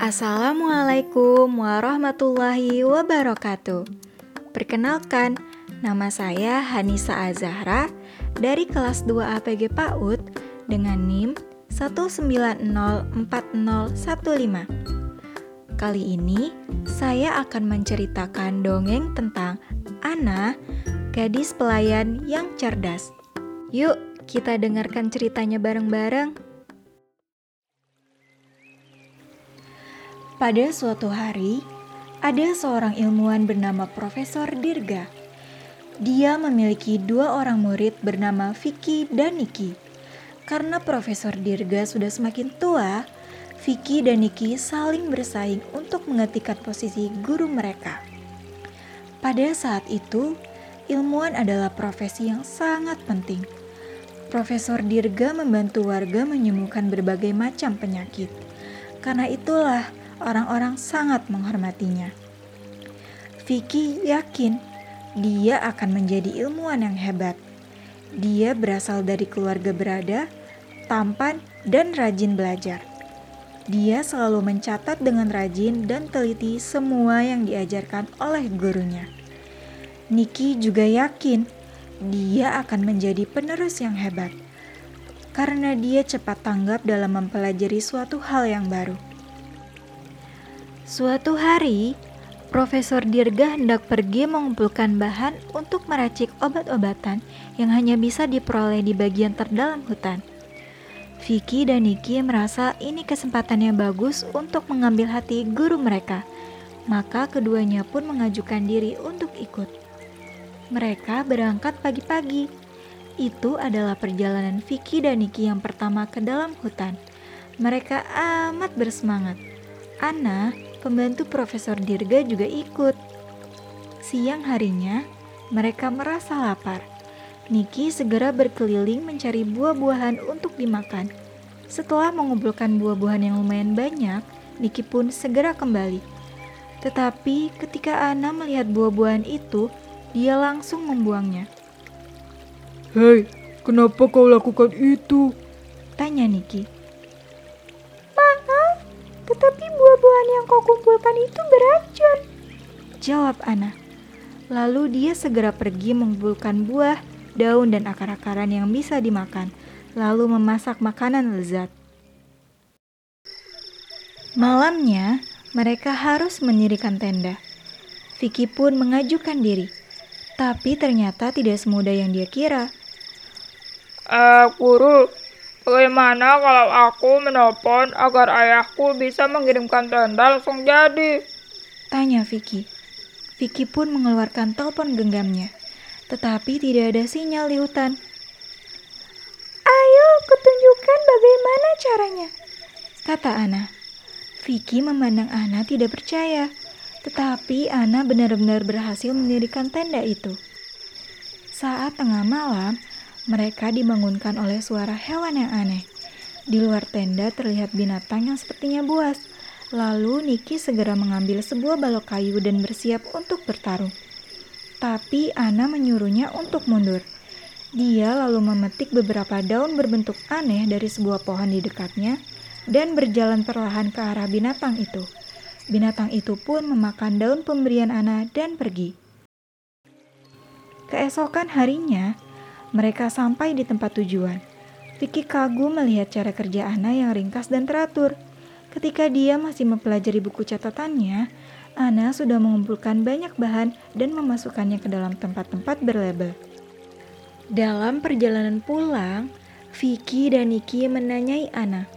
Assalamualaikum warahmatullahi wabarakatuh. Perkenalkan, nama saya Hanisa Azahra dari kelas 2 APG PAUD dengan NIM 1904015. Kali ini saya akan menceritakan dongeng tentang Ana, gadis pelayan yang cerdas. Yuk, kita dengarkan ceritanya bareng-bareng. Pada suatu hari, ada seorang ilmuwan bernama Profesor Dirga. Dia memiliki dua orang murid bernama Vicky dan Niki. Karena Profesor Dirga sudah semakin tua, Vicky dan Niki saling bersaing untuk menggantikan posisi guru mereka. Pada saat itu, ilmuwan adalah profesi yang sangat penting. Profesor Dirga membantu warga menyembuhkan berbagai macam penyakit. Karena itulah, orang-orang sangat menghormatinya. Vicky yakin dia akan menjadi ilmuwan yang hebat. Dia berasal dari keluarga berada, tampan, dan rajin belajar. Dia selalu mencatat dengan rajin dan teliti semua yang diajarkan oleh gurunya. Niki juga yakin dia akan menjadi penerus yang hebat karena dia cepat tanggap dalam mempelajari suatu hal yang baru. Suatu hari, Profesor Dirga hendak pergi mengumpulkan bahan untuk meracik obat-obatan yang hanya bisa diperoleh di bagian terdalam hutan. Vicky dan Niki merasa ini kesempatan yang bagus untuk mengambil hati guru mereka, maka keduanya pun mengajukan diri untuk ikut. Mereka berangkat pagi-pagi. Itu adalah perjalanan Vicky dan Niki yang pertama ke dalam hutan. Mereka amat bersemangat. Anna, pembantu Profesor Dirga juga ikut. Siang harinya, mereka merasa lapar. Niki segera berkeliling mencari buah-buahan untuk dimakan. Setelah mengumpulkan buah-buahan yang lumayan banyak, Niki pun segera kembali. Tetapi ketika Ana melihat buah-buahan itu, dia langsung membuangnya. Hei, kenapa kau lakukan itu? Tanya Niki. Yang kau kumpulkan itu beracun. Jawab Ana. Lalu dia segera pergi mengumpulkan buah, daun, dan akar-akaran yang bisa dimakan, lalu memasak makanan lezat. Malamnya, mereka harus mendirikan tenda. Vicky pun mengajukan diri, tapi ternyata tidak semudah yang dia kira. Uh, guru, Bagaimana kalau aku menelpon agar ayahku bisa mengirimkan tenda langsung jadi? Tanya Vicky. Vicky pun mengeluarkan telepon genggamnya, tetapi tidak ada sinyal di hutan. Ayo, kutunjukkan bagaimana caranya, kata Ana. Vicky memandang Ana tidak percaya, tetapi Ana benar-benar berhasil mendirikan tenda itu. Saat tengah malam, mereka dibangunkan oleh suara hewan yang aneh. Di luar tenda terlihat binatang yang sepertinya buas. Lalu Niki segera mengambil sebuah balok kayu dan bersiap untuk bertarung. Tapi Ana menyuruhnya untuk mundur. Dia lalu memetik beberapa daun berbentuk aneh dari sebuah pohon di dekatnya dan berjalan perlahan ke arah binatang itu. Binatang itu pun memakan daun pemberian Ana dan pergi. Keesokan harinya, mereka sampai di tempat tujuan. Vicky kagum melihat cara kerja Ana yang ringkas dan teratur. Ketika dia masih mempelajari buku catatannya, Ana sudah mengumpulkan banyak bahan dan memasukkannya ke dalam tempat-tempat berlabel. Dalam perjalanan pulang, Vicky dan Niki menanyai Ana.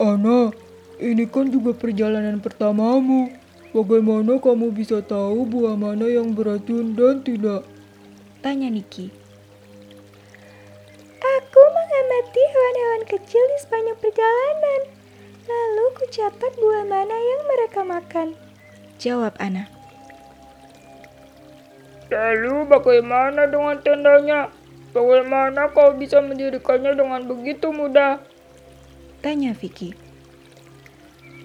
Ana, ini kan juga perjalanan pertamamu. Bagaimana kamu bisa tahu buah mana yang beracun dan tidak? Tanya Niki. Aku mengamati hewan-hewan kecil di sepanjang perjalanan. Lalu ku catat buah mana yang mereka makan. Jawab Ana. Lalu bagaimana dengan tendanya? Bagaimana kau bisa mendirikannya dengan begitu mudah? Tanya Vicky.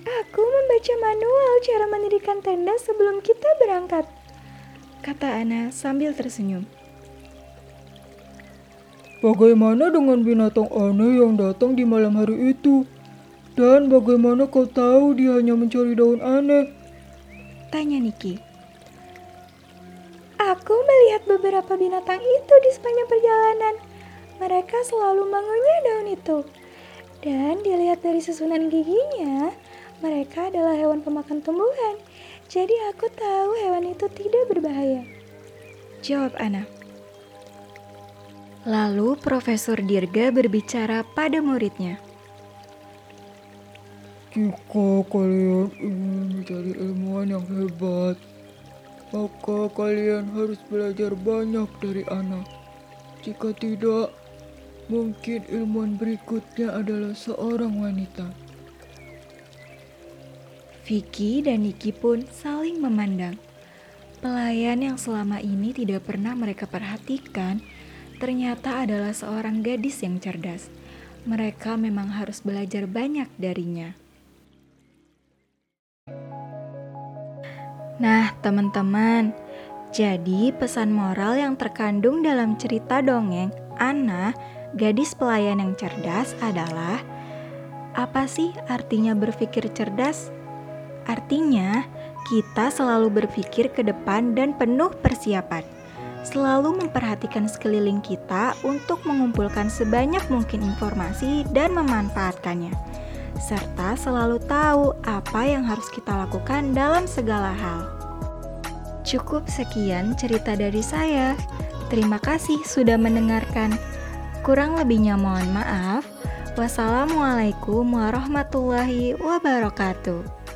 Aku membaca manual cara mendirikan tenda sebelum kita berangkat. Kata Ana sambil tersenyum. Bagaimana dengan binatang aneh yang datang di malam hari itu? Dan bagaimana kau tahu dia hanya mencari daun aneh? Tanya Niki. Aku melihat beberapa binatang itu di sepanjang perjalanan. Mereka selalu mengunyah daun itu. Dan dilihat dari susunan giginya, mereka adalah hewan pemakan tumbuhan. Jadi aku tahu hewan itu tidak berbahaya. Jawab Ana. Lalu Profesor Dirga berbicara pada muridnya. Jika kalian ingin menjadi ilmuwan yang hebat, maka kalian harus belajar banyak dari anak. Jika tidak, mungkin ilmuwan berikutnya adalah seorang wanita. Vicky dan Niki pun saling memandang. Pelayan yang selama ini tidak pernah mereka perhatikan ternyata adalah seorang gadis yang cerdas. Mereka memang harus belajar banyak darinya. Nah, teman-teman, jadi pesan moral yang terkandung dalam cerita dongeng Ana, gadis pelayan yang cerdas adalah apa sih artinya berpikir cerdas? Artinya, kita selalu berpikir ke depan dan penuh persiapan. Selalu memperhatikan sekeliling kita untuk mengumpulkan sebanyak mungkin informasi dan memanfaatkannya serta selalu tahu apa yang harus kita lakukan dalam segala hal. Cukup sekian cerita dari saya. Terima kasih sudah mendengarkan. Kurang lebihnya mohon maaf. Wassalamualaikum warahmatullahi wabarakatuh.